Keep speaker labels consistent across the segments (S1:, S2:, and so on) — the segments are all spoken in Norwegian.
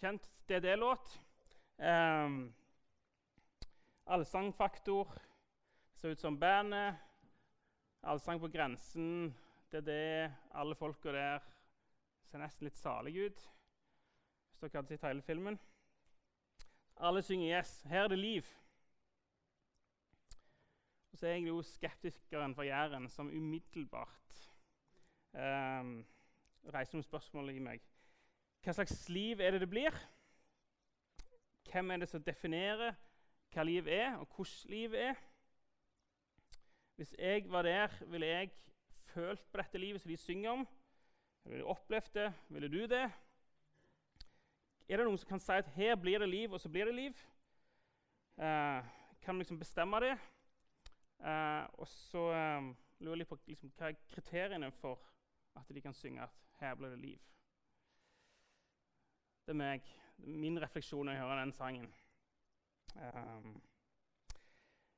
S1: Kjent DD-låt. Um, Allsangfaktor. Ser ut som bandet. Allsang på grensen. DD. Alle folka der ser nesten litt salige ut. Hvis dere hadde sett hele filmen. Alle synger 'Yes'. Her er det liv. Og så er jeg jo skeptikeren fra Jæren som umiddelbart um, reiser noen spørsmål i meg. Hva slags liv er det det blir? Hvem er det som definerer hva liv er, og hvordan liv er? Hvis jeg var der, ville jeg følt på dette livet som de synger om? Ville du opplevd det? Ville du det? Er det noen som kan si at her blir det liv, og så blir det liv? Eh, kan vi liksom bestemme det? Eh, og så eh, lurer jeg litt på liksom, hva er kriteriene for at de kan synge at her blir det liv? Det er meg. Min refleksjon når jeg hører den sangen. Um,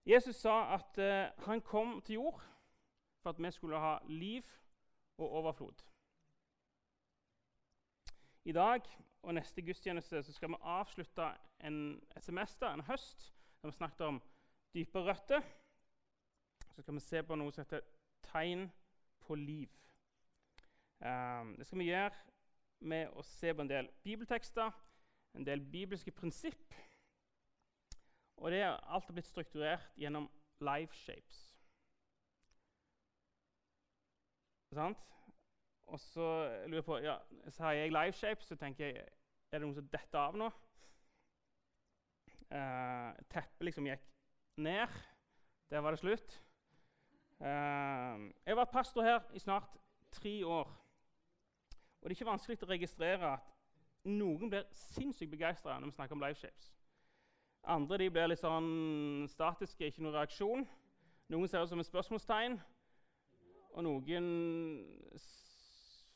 S1: Jesus sa at uh, han kom til jord for at vi skulle ha liv og overflod. I dag og neste gudstjeneste så skal vi avslutte en, et semester, en høst, der vi snakket om dype røtter. Så skal vi se på noe som heter tegn på liv. Um, det skal vi gjøre med å se på en del bibeltekster, en del bibelske prinsipp. Og det er alt er blitt strukturert gjennom life shapes. Sant? Og så lurer jeg på ja, Så har jeg life shapes, så tenker jeg Er det noen som detter av nå? Uh, teppet liksom gikk ned. Der var det slutt. Uh, jeg har vært pastor her i snart tre år. Og det er ikke vanskelig å registrere at noen blir sinnssykt begeistra når vi snakker om liveshapes. Andre de blir litt sånn statiske, ikke noen reaksjon. Noen ser ut som et spørsmålstegn. Og noen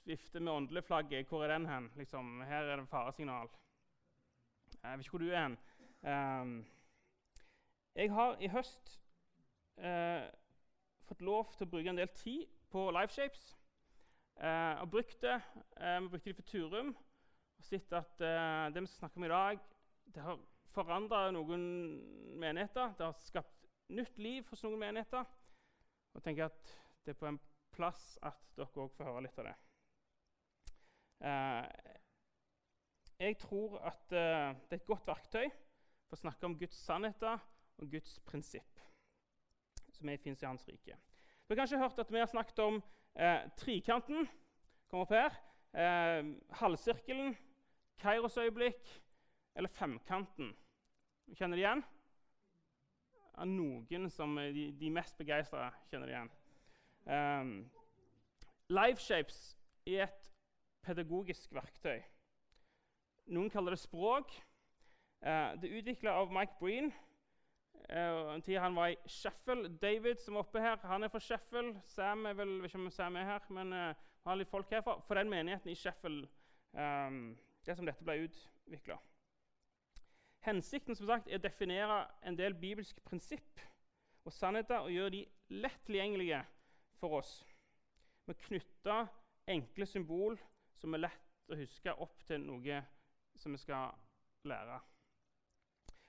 S1: vifter med åndeleflagget. Hvor er den hen? Liksom, her er det faresignal. Jeg vet ikke hvor du er hen. Um, jeg har i høst uh, fått lov til å bruke en del tid på Lifeshapes. Uh, og brukt det. Uh, vi brukte det for Turum. Og sett at eh, det vi skal snakke om i dag, det har forandra noen menigheter. Det har skapt nytt liv hos noen menigheter. Og tenker at det er på en plass at dere òg får høre litt av det. Eh, jeg tror at eh, det er et godt verktøy for å snakke om Guds sannheter og Guds prinsipp, som fins i Hans rike. Du har kanskje hørt at vi har snakket om eh, trikanten. kommer opp her. Eh, halvsirkelen, Kairos-øyeblikk eller femkanten. Kjenner de igjen? Ja, noen som de, de mest begeistra kjenner det igjen. Um, Life Shapes er et pedagogisk verktøy. Noen kaller det språk. Uh, det er utvikla av Mike Breen. Uh, en tid han var i Sheffield. David, som er oppe her, han er fra Sheffield. Sam er vel, ikke om Sam er her, men uh, har litt folk herfra. For den menigheten i Sheffield, um, det som dette ble utvikla. Hensikten som sagt, er å definere en del bibelske prinsipp og sannheter og gjøre de lett tilgjengelige for oss. Vi knytter enkle symbol som er lett å huske, opp til noe som vi skal lære.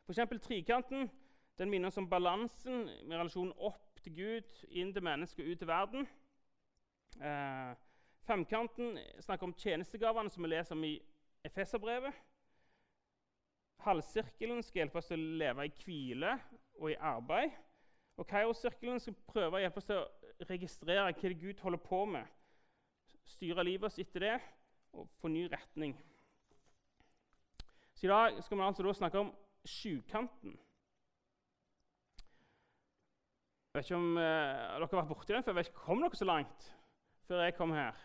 S1: F.eks. trikanten den minner oss om balansen med relasjonen opp til Gud, inn til mennesket og ut til verden. Eh, femkanten snakker om tjenestegavene som vi leser om i Efeserbrevet. Halvsirkelen skal hjelpe oss til å leve i hvile og i arbeid. Og Kairos-sirkelen skal prøve å hjelpe oss til å registrere hva Gud holder på med. Styre livet oss etter det og få ny retning. Så I dag skal vi altså snakke om sjukanten. Jeg vet ikke om eh, dere har vært borti den før. Vet ikke, Kom dere så langt før jeg kom her?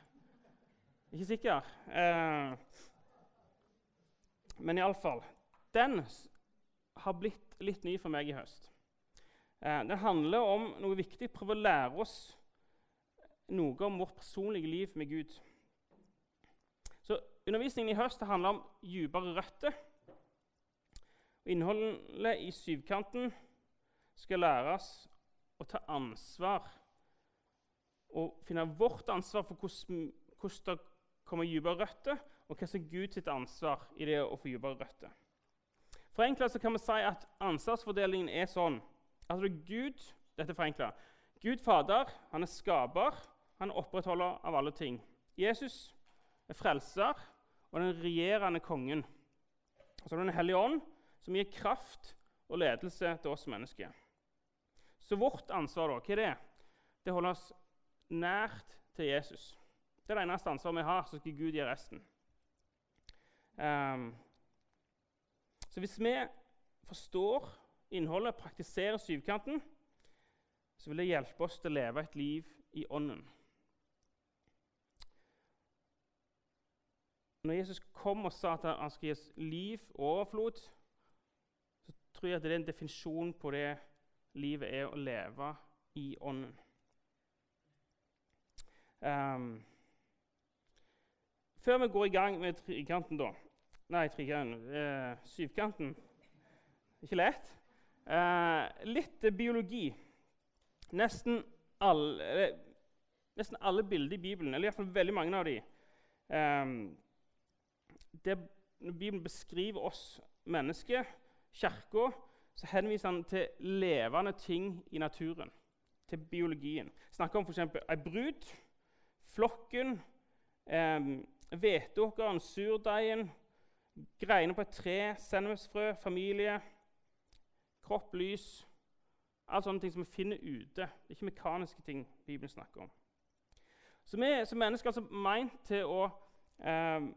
S1: Ikke sikker. Eh, men iallfall Den har blitt litt ny for meg i høst. Eh, den handler om noe viktig. Prøve å lære oss noe om vårt personlige liv med Gud. Så Undervisningen i høst handler om dypere røtter. Innholdet i syvkanten skal læres å ta ansvar og finne vårt ansvar for hvordan, hvordan det kommer dypere røtter, og hva som er Guds ansvar i det å få dypere røtter. Forenklet kan vi si at ansvarsfordelingen er sånn at det er Gud dette forenklet, Gud Fader han er skaper, han er opprettholder av alle ting. Jesus er frelser og den regjerende kongen. Og så er det Den hellige ånd, som gir kraft og ledelse til oss mennesker. Så vårt ansvar da, hva er det? Det holder oss nært til Jesus. Det er det eneste ansvaret vi har, så skal Gud gi resten. Um, så hvis vi forstår innholdet, praktiserer syvkanten, så vil det hjelpe oss til å leve et liv i Ånden. Når Jesus kom og sa at han skal gi oss liv og overflod, så tror jeg at det er en definisjon på det livet er å leve i Ånden. Um, før vi går i gang med trikanten, da Nei, trikanten, eh, syvkanten Ikke lett. Eh, litt biologi. Nesten alle, nesten alle bilder i Bibelen, eller iallfall veldig mange av dem, um, det, Bibelen beskriver oss mennesker, Kirka, så henviser han til levende ting i naturen, til biologien. Snakker om f.eks. ei brud, flokken, hveteåkeren, eh, surdeigen, greiene på et tre, sennepsfrø, familie, kropp, lys Alt sånne ting som vi finner ute. Det er ikke mekaniske ting Bibelen snakker om. Så vi som mennesker er altså meint til å eh,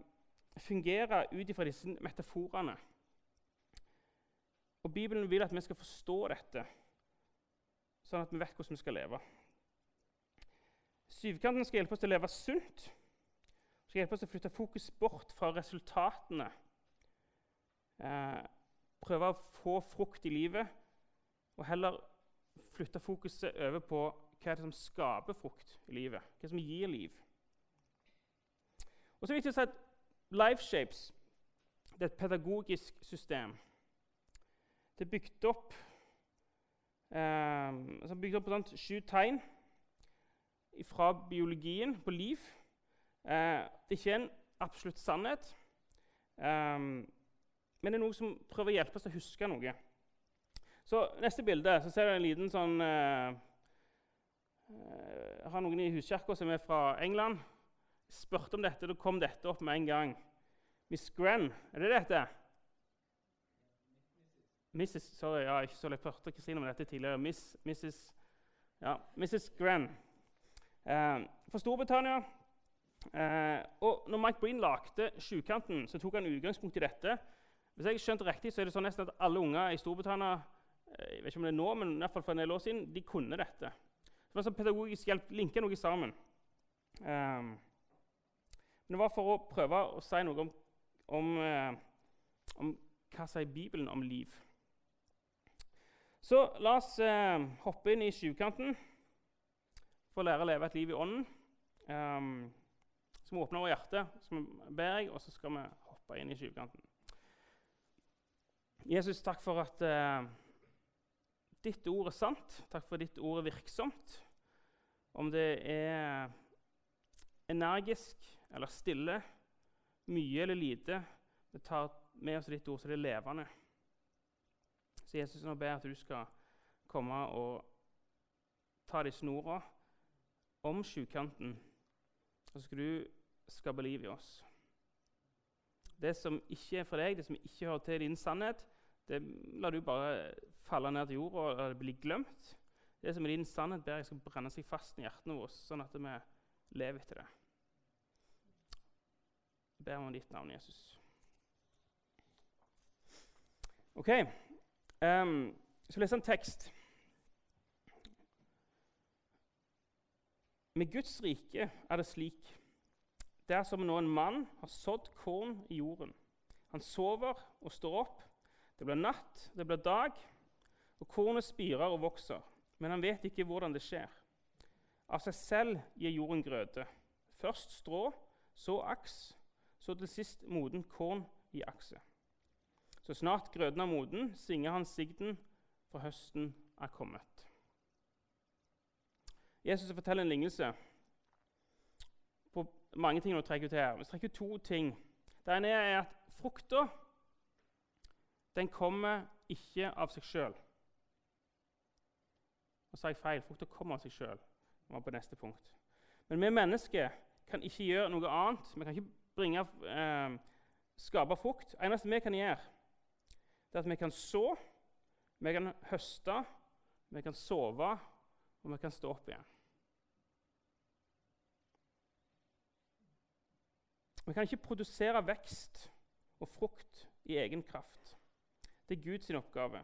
S1: fungere ut ifra disse metaforene. Og Bibelen vil at vi skal forstå dette, sånn at vi vet hvordan vi skal leve. Syvkanten skal hjelpe oss til å leve sunt. Skal hjelpe oss til å flytte fokus bort fra resultatene. Eh, prøve å få frukt i livet, og heller flytte fokuset over på hva er det som skaper frukt i livet. Hva som gir liv. Og så er det viktig å si at Lifeshapes det er et pedagogisk system. Det er bygd opp, eh, bygd opp på sånt sju tegn fra biologien på liv. Eh, det er ikke en absolutt sannhet, eh, men det er noe som prøver å hjelpe oss til å huske noe. Så Neste bilde så ser du en liten sånn eh, Jeg har noen i huskirka som er fra England. Spurte om dette, da kom dette opp med en gang. Miss Gren, er det dette? Mrs. Sorry, ja, ikke så lett spurte Kristine om dette tidligere. Miss, Mrs. Ja, Mrs. Gren. Eh, fra Storbritannia. Eh, og når Mike Breen lagde Sjukanten, så tok han utgangspunkt i dette. Hvis jeg skjønte riktig, så er det sånn nesten at alle unger i Storbritannia Eh, jeg vet ikke om det er nå, men i hvert fall for en del år siden, de kunne dette. Det var sånn pedagogisk hjelp, linke noe sammen. Um, men det var for å prøve å si noe om, om, uh, om hva sier Bibelen om liv. Så la oss eh, hoppe inn i sjukanten for å lære å leve et liv i ånden. Um, så vi åpner vårt hjerte, så ber jeg, og så skal vi hoppe inn i sjukanten. Jesus, takk for at eh, ditt ord er sant. Takk for at ditt ord er virksomt. Om det er energisk eller stille, mye eller lite, vi tar med oss ditt ord så det er levende. Så Jesus, nå ber jeg at du skal komme og ta disse ordene om sjukanten, og så skal du skape liv i oss. Det som ikke er for deg, det som ikke hører til din sannhet, det lar du bare falle ned til jorda og det bli glemt. Det som er din sannhet, ber jeg skal brenne seg fast i hjertene våre, sånn at vi lever etter det. Jeg ber om ditt navn, Jesus. Ok. Um, skal lese en tekst. Med Guds rike er det slik. Det er som når en mann har sådd korn i jorden. Han sover og står opp. Det blir natt, det blir dag, og kornet spirer og vokser. Men han vet ikke hvordan det skjer. Av seg selv gir jorden grøde. Først strå, så aks, så til sist moden korn i akse. Så snart grøden er moden, svinger han sigden, for høsten er kommet. Jesus forteller en lignelse på mange ting å trekke ut her. Vi trekker to ting Det ene er at frukta den kommer ikke av seg sjøl. Nå sa jeg feil. Frukta kommer av seg sjøl. Men vi mennesker kan ikke gjøre noe annet. Vi kan ikke bringe, eh, skape frukt. Det eneste vi kan gjøre, det er at vi kan så, vi kan høste, vi kan sove, og vi kan stå opp igjen. Vi kan ikke produsere vekst og frukt i egen kraft. Det er Guds oppgave.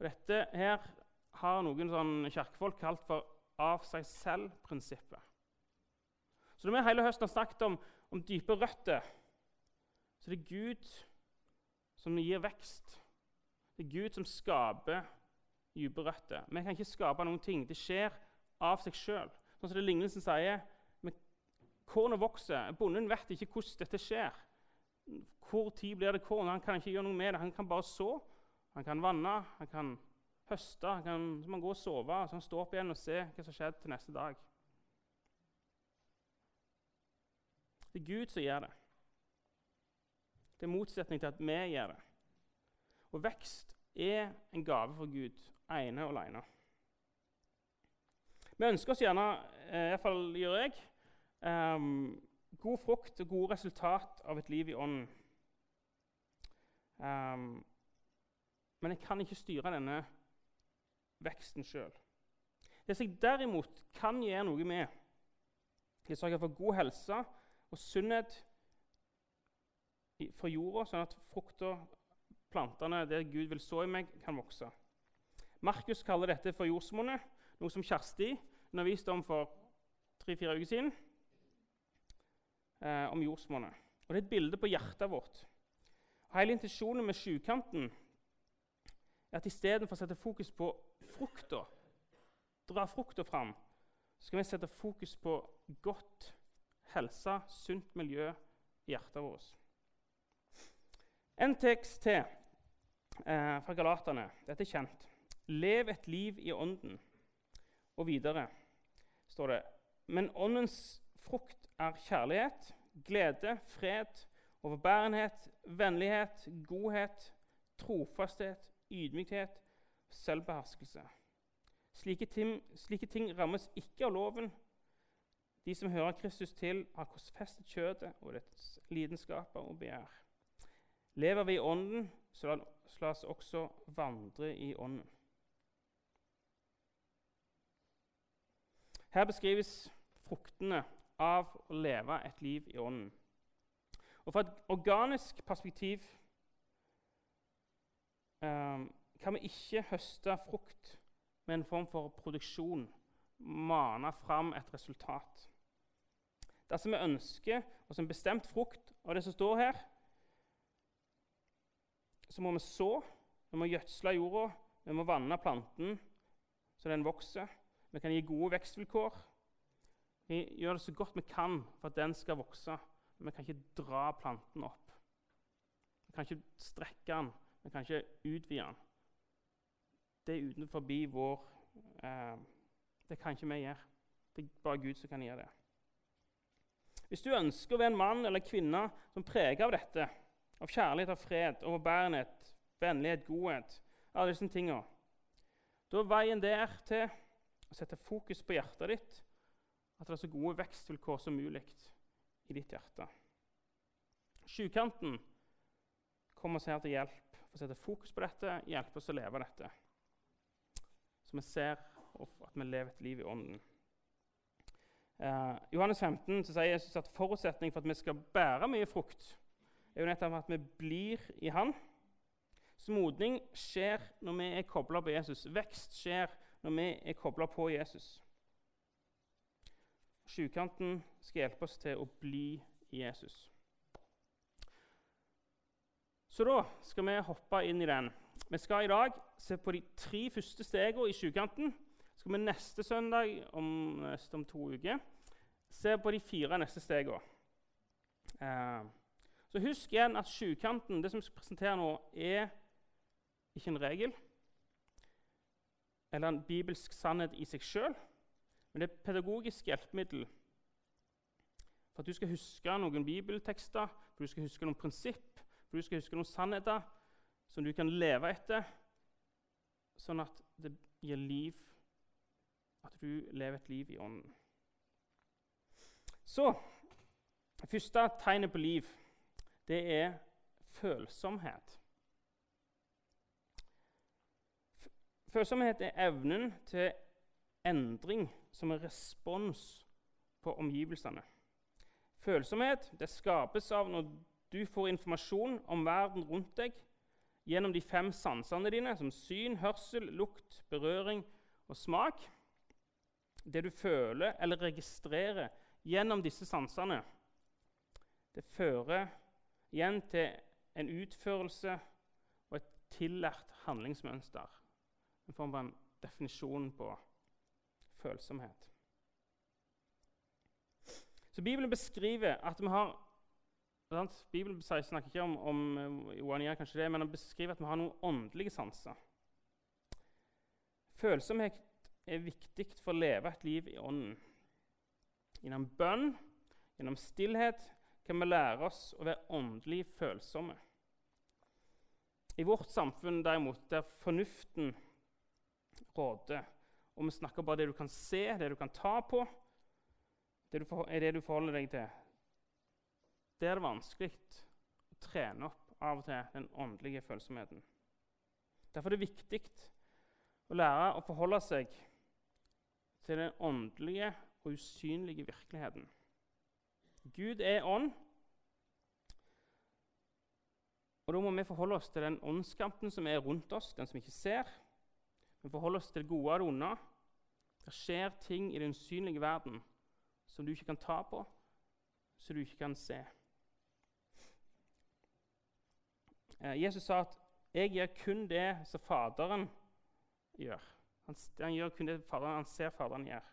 S1: Og dette her har noen sånn kirkefolk kalt for av seg selv-prinsippet. Så Når vi hele høsten har snakket om, om dype røtter, så det er Gud som gir vekst. Det er Gud som skaper dype røtter. Vi kan ikke skape noen ting. Det skjer av seg sjøl. Sånn som det lignelsen sier. Kornet vokser. Bonden vet ikke hvordan dette skjer. Hvor tid blir det korn? Han kan ikke gjøre noe med det. Han kan bare så. Han kan vanne, han kan høste, han kan, så man gå og sove, så han stå opp igjen og se hva som skjedde til neste dag. Det er Gud som gjør det. Det er motsetning til at vi gjør det. Og vekst er en gave for Gud, ene og alene. Vi ønsker oss gjerne, eh, iallfall gjør jeg, um, god frukt og gode resultat av et liv i ånden. Um, men jeg kan ikke styre denne veksten sjøl. Det som jeg derimot kan gjøre noe med, er å sørge for god helse og sunnhet for jorda, sånn at frukta, plantene, det Gud vil så i meg, kan vokse. Markus kaller dette for jordsmonnet, noe som Kjersti underviste om for tre-fire uker siden. Eh, om jordsmonnet. Og Det er et bilde på hjertet vårt. Hele intensjonen med sjukanten er at istedenfor å sette fokus på frukta, dra frukta fram, så skal vi sette fokus på godt helse, sunt miljø i hjertet vårt. En tekst til eh, fra Galaterne. Dette er kjent. Lev et liv i Ånden. Og videre står det Men Åndens frukt er kjærlighet, glede, fred, overbærenhet, vennlighet, godhet, trofasthet, ydmykhet selvbeherskelse. Slike ting, slike ting rammes ikke av loven. De som hører Kristus til, har korsfestet kjødet og dets lidenskaper og begjær. Lever vi i Ånden, så la, oss også vandre i Ånden. Her beskrives fruktene av å leve et liv i Ånden. Og Fra et organisk perspektiv eh, kan vi ikke høste frukt med en form for produksjon, mane fram et resultat. Dersom vi ønsker oss en bestemt frukt av det som står her, så må vi så, vi må gjødsle jorda, vi må vanne planten så den vokser. Vi kan gi gode vekstvilkår. Vi gjør det så godt vi kan for at den skal vokse. Men vi kan ikke dra planten opp. Vi kan ikke strekke den vi kan ikke utvide den. Det er utenfor vår eh, Det kan ikke vi gjøre. Det er bare Gud som kan gjøre det. Hvis du ønsker å være en mann eller kvinne som preger av dette, av kjærlighet, av fred, overbærenhet, vennlighet, godhet, alle disse tingene, da er veien der til å sette fokus på hjertet ditt, at det er så gode vekstvilkår som mulig i ditt hjerte. Sjukanten kommer oss her til hjelp å sette fokus på dette, hjelpe oss å leve dette. Så vi ser at vi lever et liv i Ånden. Eh, Johannes 15 så sier Jesus at forutsetning for at vi skal bære mye frukt, er jo nettopp at vi blir i Han. Smodning skjer når vi er kobla på Jesus. Vekst skjer når vi er kobla på Jesus. Sjukanten skal hjelpe oss til å bli Jesus. Så da skal vi hoppe inn i den. Vi skal i dag se på de tre første stegene i sjukanten. Så skal vi neste søndag om, om to uker se på de fire neste stegene. Eh, så husk igjen at sjukanten, det som vi skal presentere nå, er ikke en regel eller en bibelsk sannhet i seg sjøl, men det er et pedagogisk hjelpemiddel For at du skal huske noen bibeltekster, for du skal huske noen prinsipp, for du skal huske noen sannheter som du kan leve etter, sånn at det gir liv, at du lever et liv i ånden. Så første tegnet på liv, det er følsomhet. Følsomhet er evnen til endring som en respons på omgivelsene. Følsomhet det skapes av når du får informasjon om verden rundt deg gjennom de fem sansene dine, som syn, hørsel, lukt, berøring og smak. Det du føler eller registrerer gjennom disse sansene, det fører igjen til en utførelse og et tillært handlingsmønster en form av en definisjon på følsomhet. Så Bibelen beskriver at vi har sant? Bibelen snakker ikke om, om Johan kanskje det, men den beskriver at vi har noen åndelige sanser. Følsomhet er viktig for å leve et liv i ånden. Gjennom bønn, gjennom stillhet, kan vi lære oss å være åndelig følsomme. I vårt samfunn derimot, der fornuften råder, Og vi snakker bare det du kan se, det du kan ta på, det er det du forholder deg til. Det er det vanskelig å trene opp av og til den åndelige følsomheten. Derfor er det viktig å lære å forholde seg til den åndelige og usynlige virkeligheten. Gud er ånd, og da må vi forholde oss til den åndskampen som er rundt oss, den som vi ikke ser, vi forholder oss til det gode og det onde. Det skjer ting i den synlige verden som du ikke kan ta på, som du ikke kan se. Eh, Jesus sa at 'jeg gjør kun det som Faderen gjør'. Han, han gjør kun det faderen, han ser Faderen gjør.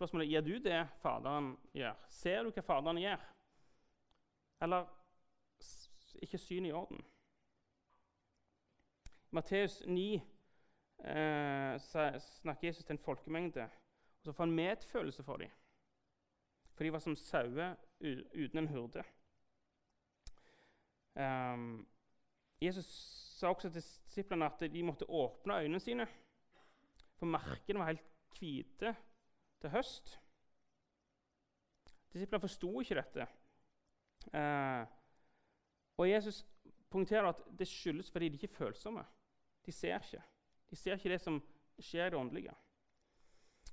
S1: Spørsmålet gir du det Faderen gjør. Ser du hva Faderen gjør? Eller ikke syn i orden? Matteus 9 eh, snakker Jesus til en folkemengde. Og så får han medfølelse for dem. For de var som sauer uten en hurde. Um, Jesus sa også til disiplene at de måtte åpne øynene sine. For markene var helt hvite til høst. Disiplene forsto ikke dette. Eh, og Jesus poengterer at det skyldes fordi de ikke er følsomme. De ser ikke. De ser ikke det som skjer i det åndelige.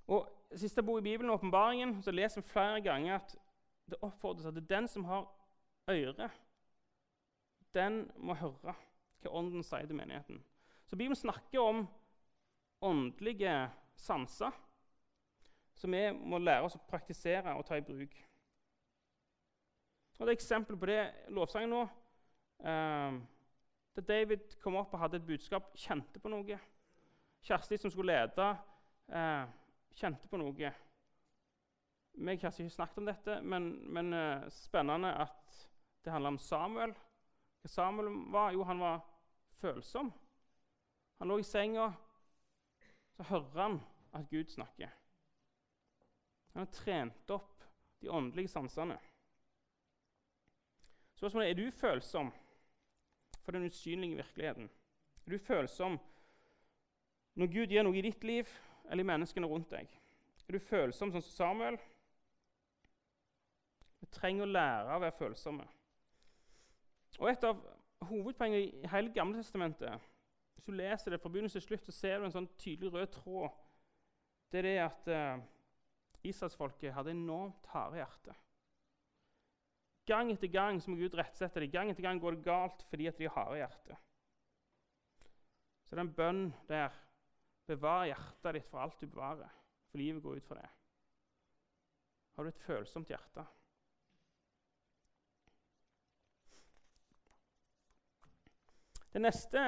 S1: Og Siste bok i Bibelen, åpenbaringen, så leser vi flere ganger at det oppfordres at det er den som har øre, den må høre hva Ånden sier til menigheten. Så Bibelen snakker om åndelige sanser som vi må lære oss å praktisere og ta i bruk. Og Det er eksempel på det lovsangen nå. Uh, da David kom opp og hadde et budskap, kjente på noe Kjersti, som skulle lede, eh, kjente på noe. Vi har ikke snakket om dette, men, men eh, spennende at det handler om Samuel. Hva Samuel var? Jo, han var følsom. Han lå i senga, så hører han at Gud snakker. Han har trent opp de åndelige sansene. Spørsmålet er er du følsom for den usynlige virkeligheten. Er du følsom når Gud gjør noe i ditt liv eller i menneskene rundt deg, er du følsom sånn som Samuel? Vi trenger å lære å være følsomme. Og Et av hovedpoengene i hele Gamle testamentet, hvis du leser det fra begynnelse til slutt, så ser du en sånn tydelig rød tråd. Det er det at uh, Israelsfolket hadde enormt harde hjerte. Gang etter gang så må Gud rettsette dem. Gang etter gang går det galt fordi at de har harde hjerte. Så det er en bønn der Bevar hjertet ditt for alt du bevarer, for livet går ut fra det. Har du et følsomt hjerte? Den neste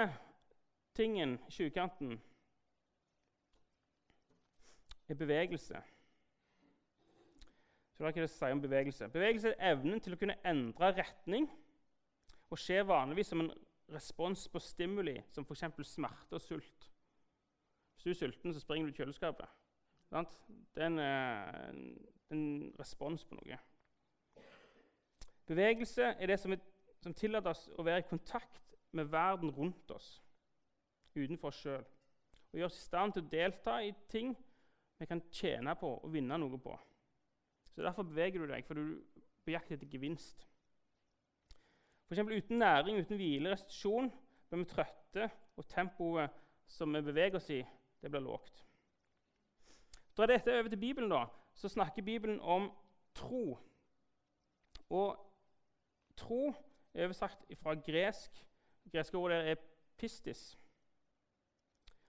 S1: tingen i tjuvkanten er bevegelse. Så hva det om Bevegelse Bevegelse er evnen til å kunne endre retning og skjer vanligvis som en respons på stimuli som f.eks. smerte og sult. Hvis du er sulten, så springer du i kjøleskapet. Det er en, en, en respons på noe. Bevegelse er det som, er, som tillater oss å være i kontakt med verden rundt oss, utenfor oss sjøl. Og gjør oss i stand til å delta i ting vi kan tjene på og vinne noe på. Så Derfor beveger du deg, for du bejakter etter gevinst. For eksempel, uten næring, uten hvile, restitusjon, blir vi trøtte, og tempoet som vi beveger oss i, det blir lågt. Drar dette over til Bibelen, da, så snakker Bibelen om tro. Og tro er oversagt fra gresk. Det greske ordet er pistis.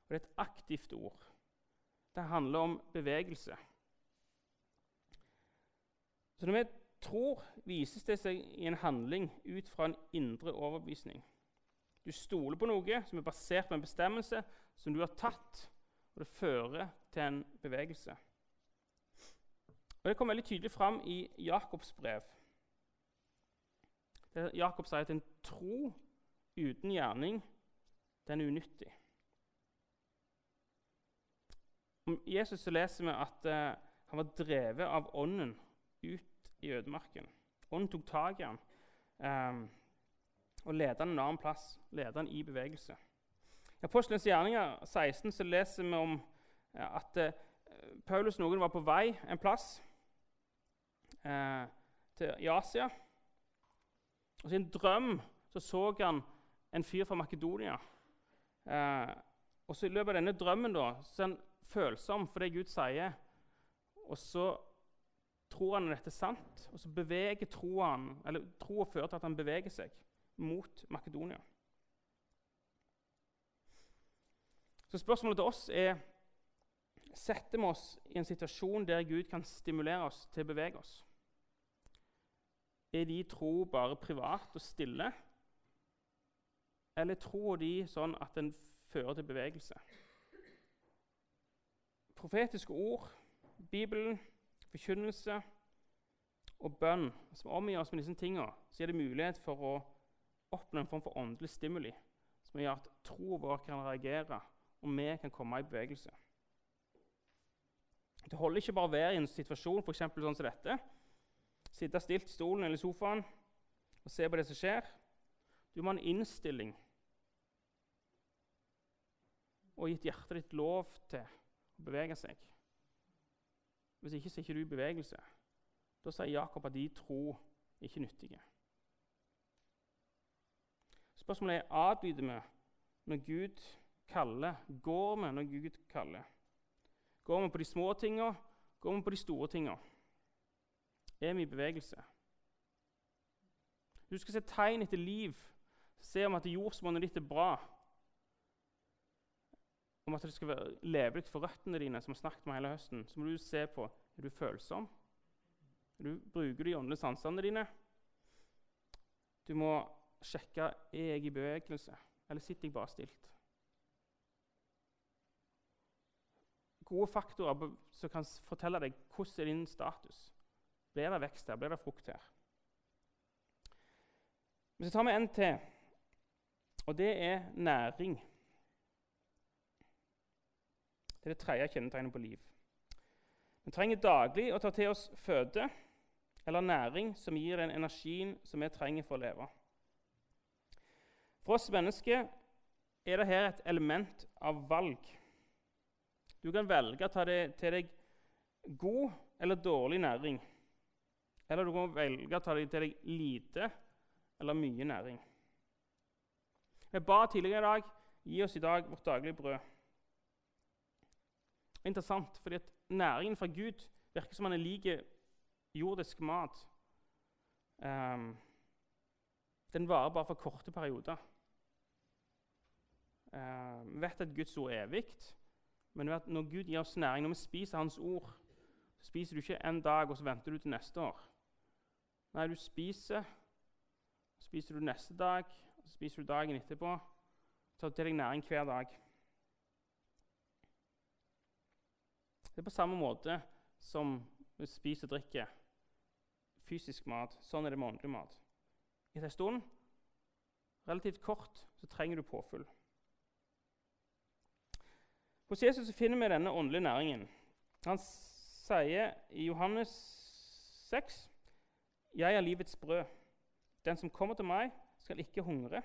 S1: Og det er et aktivt ord. Det handler om bevegelse. Så når vi tror, vises det seg i en handling ut fra en indre overbevisning. Du stoler på noe som er basert på en bestemmelse som du har tatt, og det fører til en bevegelse. Og Det kommer veldig tydelig fram i Jakobs brev. Jakob sier at en tro uten gjerning den er unyttig. Om Jesus så leser vi at uh, han var drevet av Ånden ut i ødemarken. Ånden tok tak i ham um, og ledet han en annen plass, ledet han i bevegelse. I Apostelens gjerninger 16 så leser vi om uh, at uh, Paulus noen var på vei en plass til, i Asia. Og I en drøm så, så han en fyr fra Makedonia. og så I løpet av denne drømmen da, så han følsom for det Gud sier, og så tror han at dette er sant, og så beveger troen, eller troa fører til at han beveger seg mot Makedonia. Så spørsmålet til oss er setter vi oss i en situasjon der Gud kan stimulere oss til å bevege oss. Er de tro bare privat og stille, eller tror de sånn at den fører til bevegelse? profetiske ord, Bibelen, forkynnelse og bønn som omgir oss med disse tingene, så gir det mulighet for å oppnå en form for åndelig stimuli som gjør at troen vår kan reagere, og vi kan komme i bevegelse. Det holder ikke bare å være i en situasjon for sånn som dette. Sitte stilt i stolen eller sofaen og se på det som skjer. Du må ha en innstilling og gitt hjertet ditt lov til å bevege seg. Hvis ikke så er ikke du i bevegelse. Da sier Jakob at de tro ikke nyttige. Spørsmålet er adlyder vi når Gud kaller. Går vi når Gud kaller? Går vi på de små tinga? Går vi på de store tinga? Er vi i bevegelse? Du skal se tegn etter liv, se om at jordsmonnet ditt er bra om at det skal være levelig for røttene dine, som har snakket med hele høsten, så må du se på er du følsom. Du, bruker de åndelige sansene dine? Du må sjekke er jeg i bevegelse, eller sitter jeg bare stilt. Gode faktorer som kan fortelle deg hvordan er din status. Blir det vekst her? Blir det frukt her? Men så tar vi en til, og det er næring. Det er det tredje kjennetegnet på liv. Vi trenger daglig å ta til oss føde eller næring som gir den energien som vi trenger for å leve. For oss mennesker er det her et element av valg. Du kan velge å ta til deg god eller dårlig næring. Eller du kan velge å ta til deg lite eller mye næring. Vi ba tidligere i dag gi oss i dag vårt daglige brød interessant, fordi at næringen fra Gud virker som han er lik jordisk mat. Um, den varer bare for korte perioder. Uh, vi vet at Guds ord er evig, men når Gud gir oss næring, når vi spiser Hans ord, så spiser du ikke en dag og så venter du til neste år. Nei, du spiser, så spiser du neste dag, så spiser du dagen etterpå. Tar til deg næring hver dag. Det er på samme måte som vi spiser og drikker fysisk mat. Sånn er det med åndelig mat. Etter en stund, relativt kort, så trenger du påfyll. Hos Jesus finner vi denne åndelige næringen. Han sier i Johannes 6.: 'Jeg er livets brød. Den som kommer til meg, skal ikke hungre.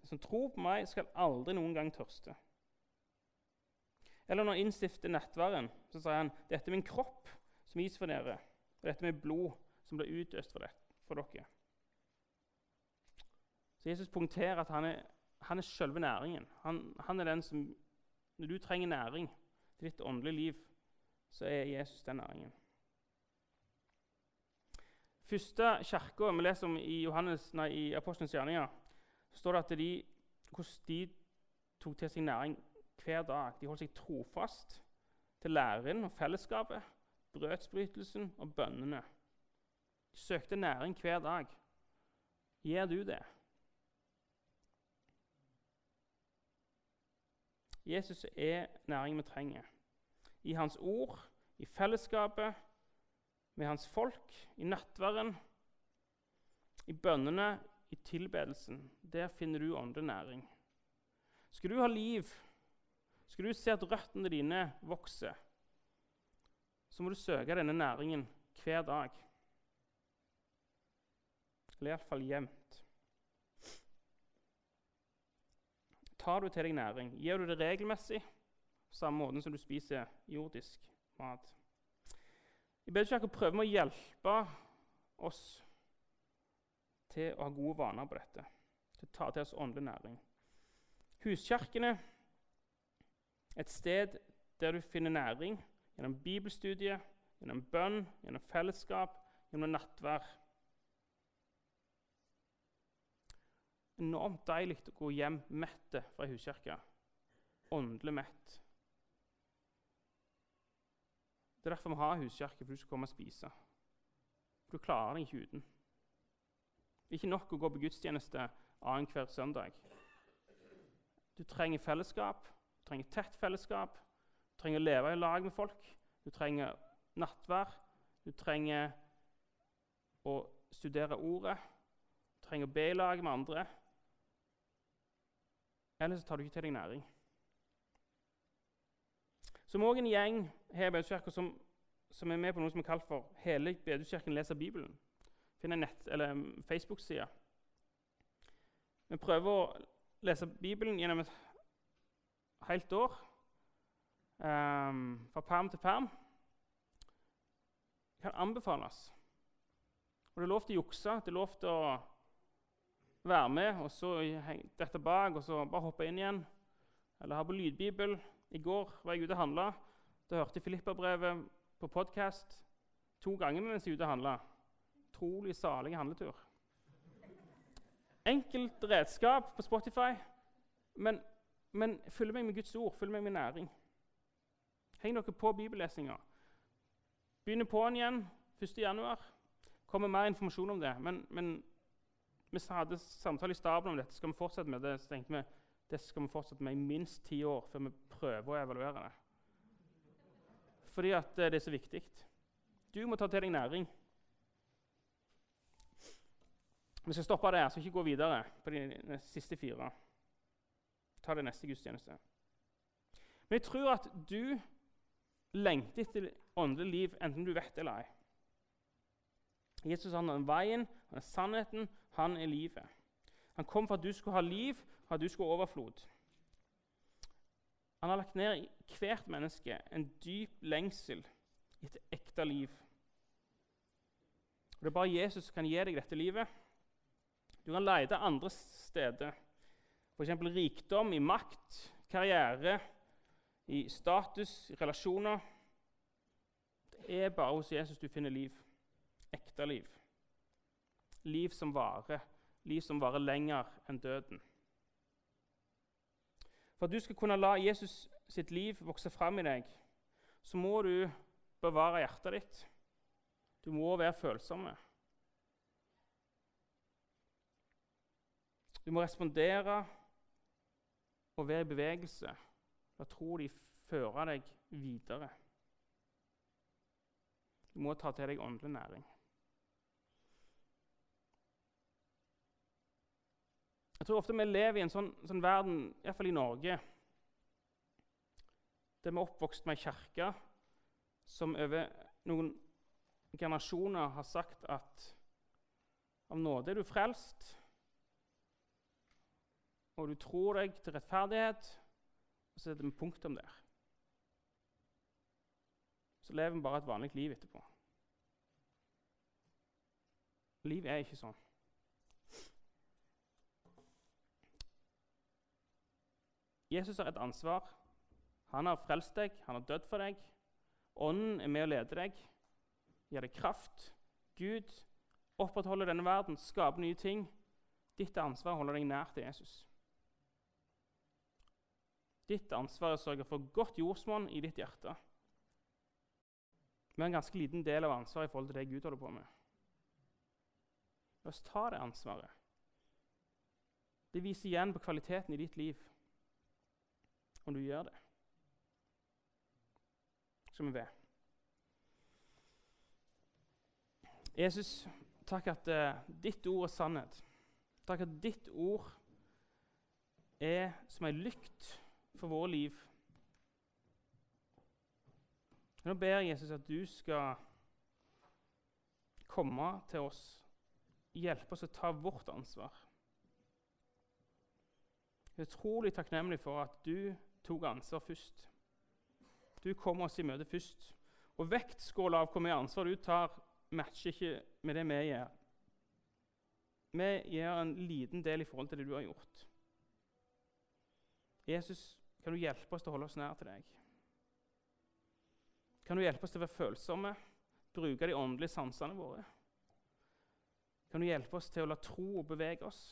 S1: Den som tror på meg, skal aldri noen gang tørste. Eller når han innstifter nattværen, så sier han dette er min kropp som gis for dere, og dette er mitt blod som blir utøst for, det, for dere. Så Jesus punkterer at han er, han er selve næringen. Han, han, er den som Når du trenger næring til ditt åndelige liv, så er Jesus den næringen. Første kirka vi leser om i, Johannes, nei, i Apostlenes gjerninger, så står det at de, hvordan de tok til seg næring hver dag. De holdt seg trofast til læreren og fellesskapet, brødsbrytelsen og bønnene. De søkte næring hver dag. Gjør du det? Jesus er næringen vi trenger. I hans ord, i fellesskapet, med hans folk, i nattverden, i bønnene, i tilbedelsen. Der finner du åndelig næring. Skal du ha liv skal du se at røttene dine vokser, så må du søke denne næringen hver dag. Eller iallfall jevnt. Tar du til deg næring, gir du det regelmessig, på samme måten som du spiser jordisk mat. I Bedekirka prøver vi å hjelpe oss til å ha gode vaner på dette, til å ta til oss åndelig næring. Huskirkene et sted der du finner næring gjennom bibelstudie, gjennom bønn, gjennom fellesskap, gjennom nattvær. Enormt deilig å gå hjem mette fra huskirka. Åndelig mett. Det er derfor vi har huskirke, for du skal komme og spise. For du klarer deg ikke uten. Det er ikke nok å gå på gudstjeneste annenhver søndag. Du trenger fellesskap, du trenger tett fellesskap, du trenger å leve i lag med folk. Du trenger nattvær, du trenger å studere ordet, du trenger å be i lag med andre. Ellers tar du ikke til deg næring. Så må en gjeng her i Bedekirka som, som, er med på noe som er kalt for Hele Bedekirken leser Bibelen. Finn en nett- eller Facebook-side. Vi prøver å lese Bibelen gjennom et helt år. Um, fra perm til perm. kan anbefales. Og Det er lov til å jukse, det er lov til å være med og så dette bak og så bare hoppe inn igjen. Eller ha på lydbibel. I går var jeg ute og handla. Da hørte jeg Filippa-brevet på podkast to ganger mens jeg var ute og handla. Utrolig salig handletur. Enkelt redskap på Spotify, men men følg meg med Guds ord, følg meg med næring. Heng dere på bibellesinga. Begynner på'n igjen 1.1. Kommer mer informasjon om det. Men, men vi hadde samtale i staben om dette. Skal vi fortsette med det? Så tenkte vi det skal vi fortsette med i minst ti år før vi prøver å evaluere det. Fordi at det er så viktig. Du må ta til deg næring. Vi skal stoppe der, så ikke gå videre på de siste fire ta det neste gudstjeneste. Men jeg tror at du lengter etter åndelig liv, enten du vet eller ei. Jesus han er veien, han er sannheten, han er livet. Han kom for at du skulle ha liv, for at du skulle ha overflod. Han har lagt ned i hvert menneske en dyp lengsel etter ekte liv. Og Det er bare Jesus som kan gi deg dette livet. Du kan lete andre steder. F.eks. rikdom, i makt, karriere, i status, i relasjoner. Det er bare hos Jesus du finner liv. Ekte liv. Liv som varer. Liv som varer lenger enn døden. For at du skal kunne la Jesus sitt liv vokse fram i deg, så må du bevare hjertet ditt. Du må være følsomme. Du må respondere å være i bevegelse. La tro de fører deg videre. Du må ta til deg åndelig næring. Jeg tror ofte vi lever i en sånn, sånn verden, iallfall i Norge, der vi er oppvokst med ei kirke som over noen generasjoner har sagt at Av nåde er du frelst, og du tror deg til rettferdighet, og så setter vi punktum der. Så lever vi bare et vanlig liv etterpå. Liv er ikke sånn. Jesus har et ansvar. Han har frelst deg, han har dødd for deg. Ånden er med å lede deg, gir deg kraft. Gud opprettholder denne verden, skaper nye ting. Ditt ansvar holder deg nær til Jesus. Ditt ansvar er å sørge for godt jordsmonn i ditt hjerte. Vi har en ganske liten del av ansvaret i forhold til det Gud holder på med. La oss ta det ansvaret. Det viser igjen på kvaliteten i ditt liv om du gjør det. Skal vi be. Jesus, takk at uh, ditt ord er sannhet. Takk at ditt ord er som ei lykt for våre liv. Nå ber jeg Jesus at du skal komme til oss, hjelpe oss å ta vårt ansvar. Jeg er utrolig takknemlig for at du tok ansvar først. Du kom oss i møte først. Og vektskåla av hvor mye ansvar du tar, matcher ikke med det vi gjør. Vi gjør en liten del i forhold til det du har gjort. Jesus, kan du hjelpe oss til å holde oss nær til deg? Kan du hjelpe oss til å være følsomme, bruke de åndelige sansene våre? Kan du hjelpe oss til å la tro bevege oss?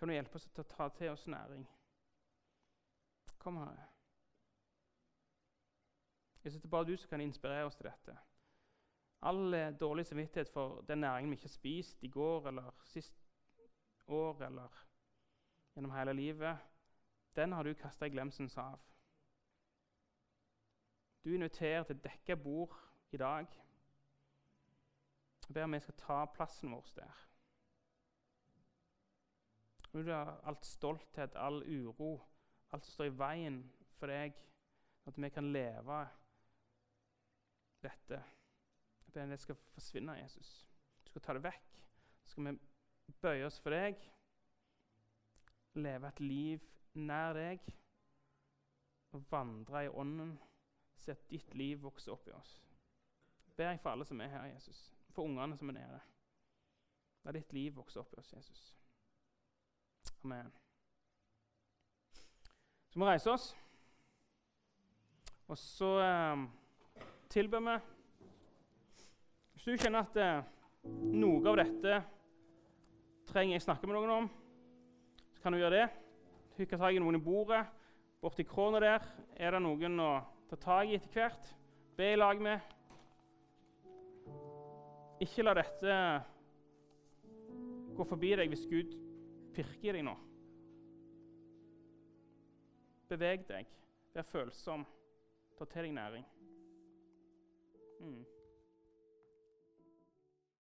S1: Kan du hjelpe oss til å ta til oss næring? Kom, Herre. Jeg synes det er bare du som kan inspirere oss til dette. All eh, dårlig samvittighet for den næringen vi ikke har spist i går eller sist år eller gjennom hele livet, den har du kasta i glemselens hav. Du inviterer til dekka bord i dag. Jeg ber om vi skal ta plassen vår der. Du har alt stolthet, all uro, alt som står i veien for deg, at vi kan leve dette. Jeg ber om det skal forsvinne, Jesus. Du skal ta det vekk. Så skal vi bøye oss for deg, leve et liv nær deg og vandre i ånden. Se at ditt liv vokser opp i oss. Ber jeg for alle som er her, Jesus. For ungene som er nede. La ditt liv vokse opp i oss, Jesus. Amen. Så må vi reise oss. Og så eh, tilber vi Hvis du kjenner at eh, noe av dette trenger jeg snakke med noen om, så kan du gjøre det. Hykke tak i noen i bordet. Borti krona der er det noen å ta tak i etter hvert. Be i lag med. Ikke la dette gå forbi deg hvis Gud pirker i deg nå. Beveg deg. Vær følsom. Ta til deg næring. Mm.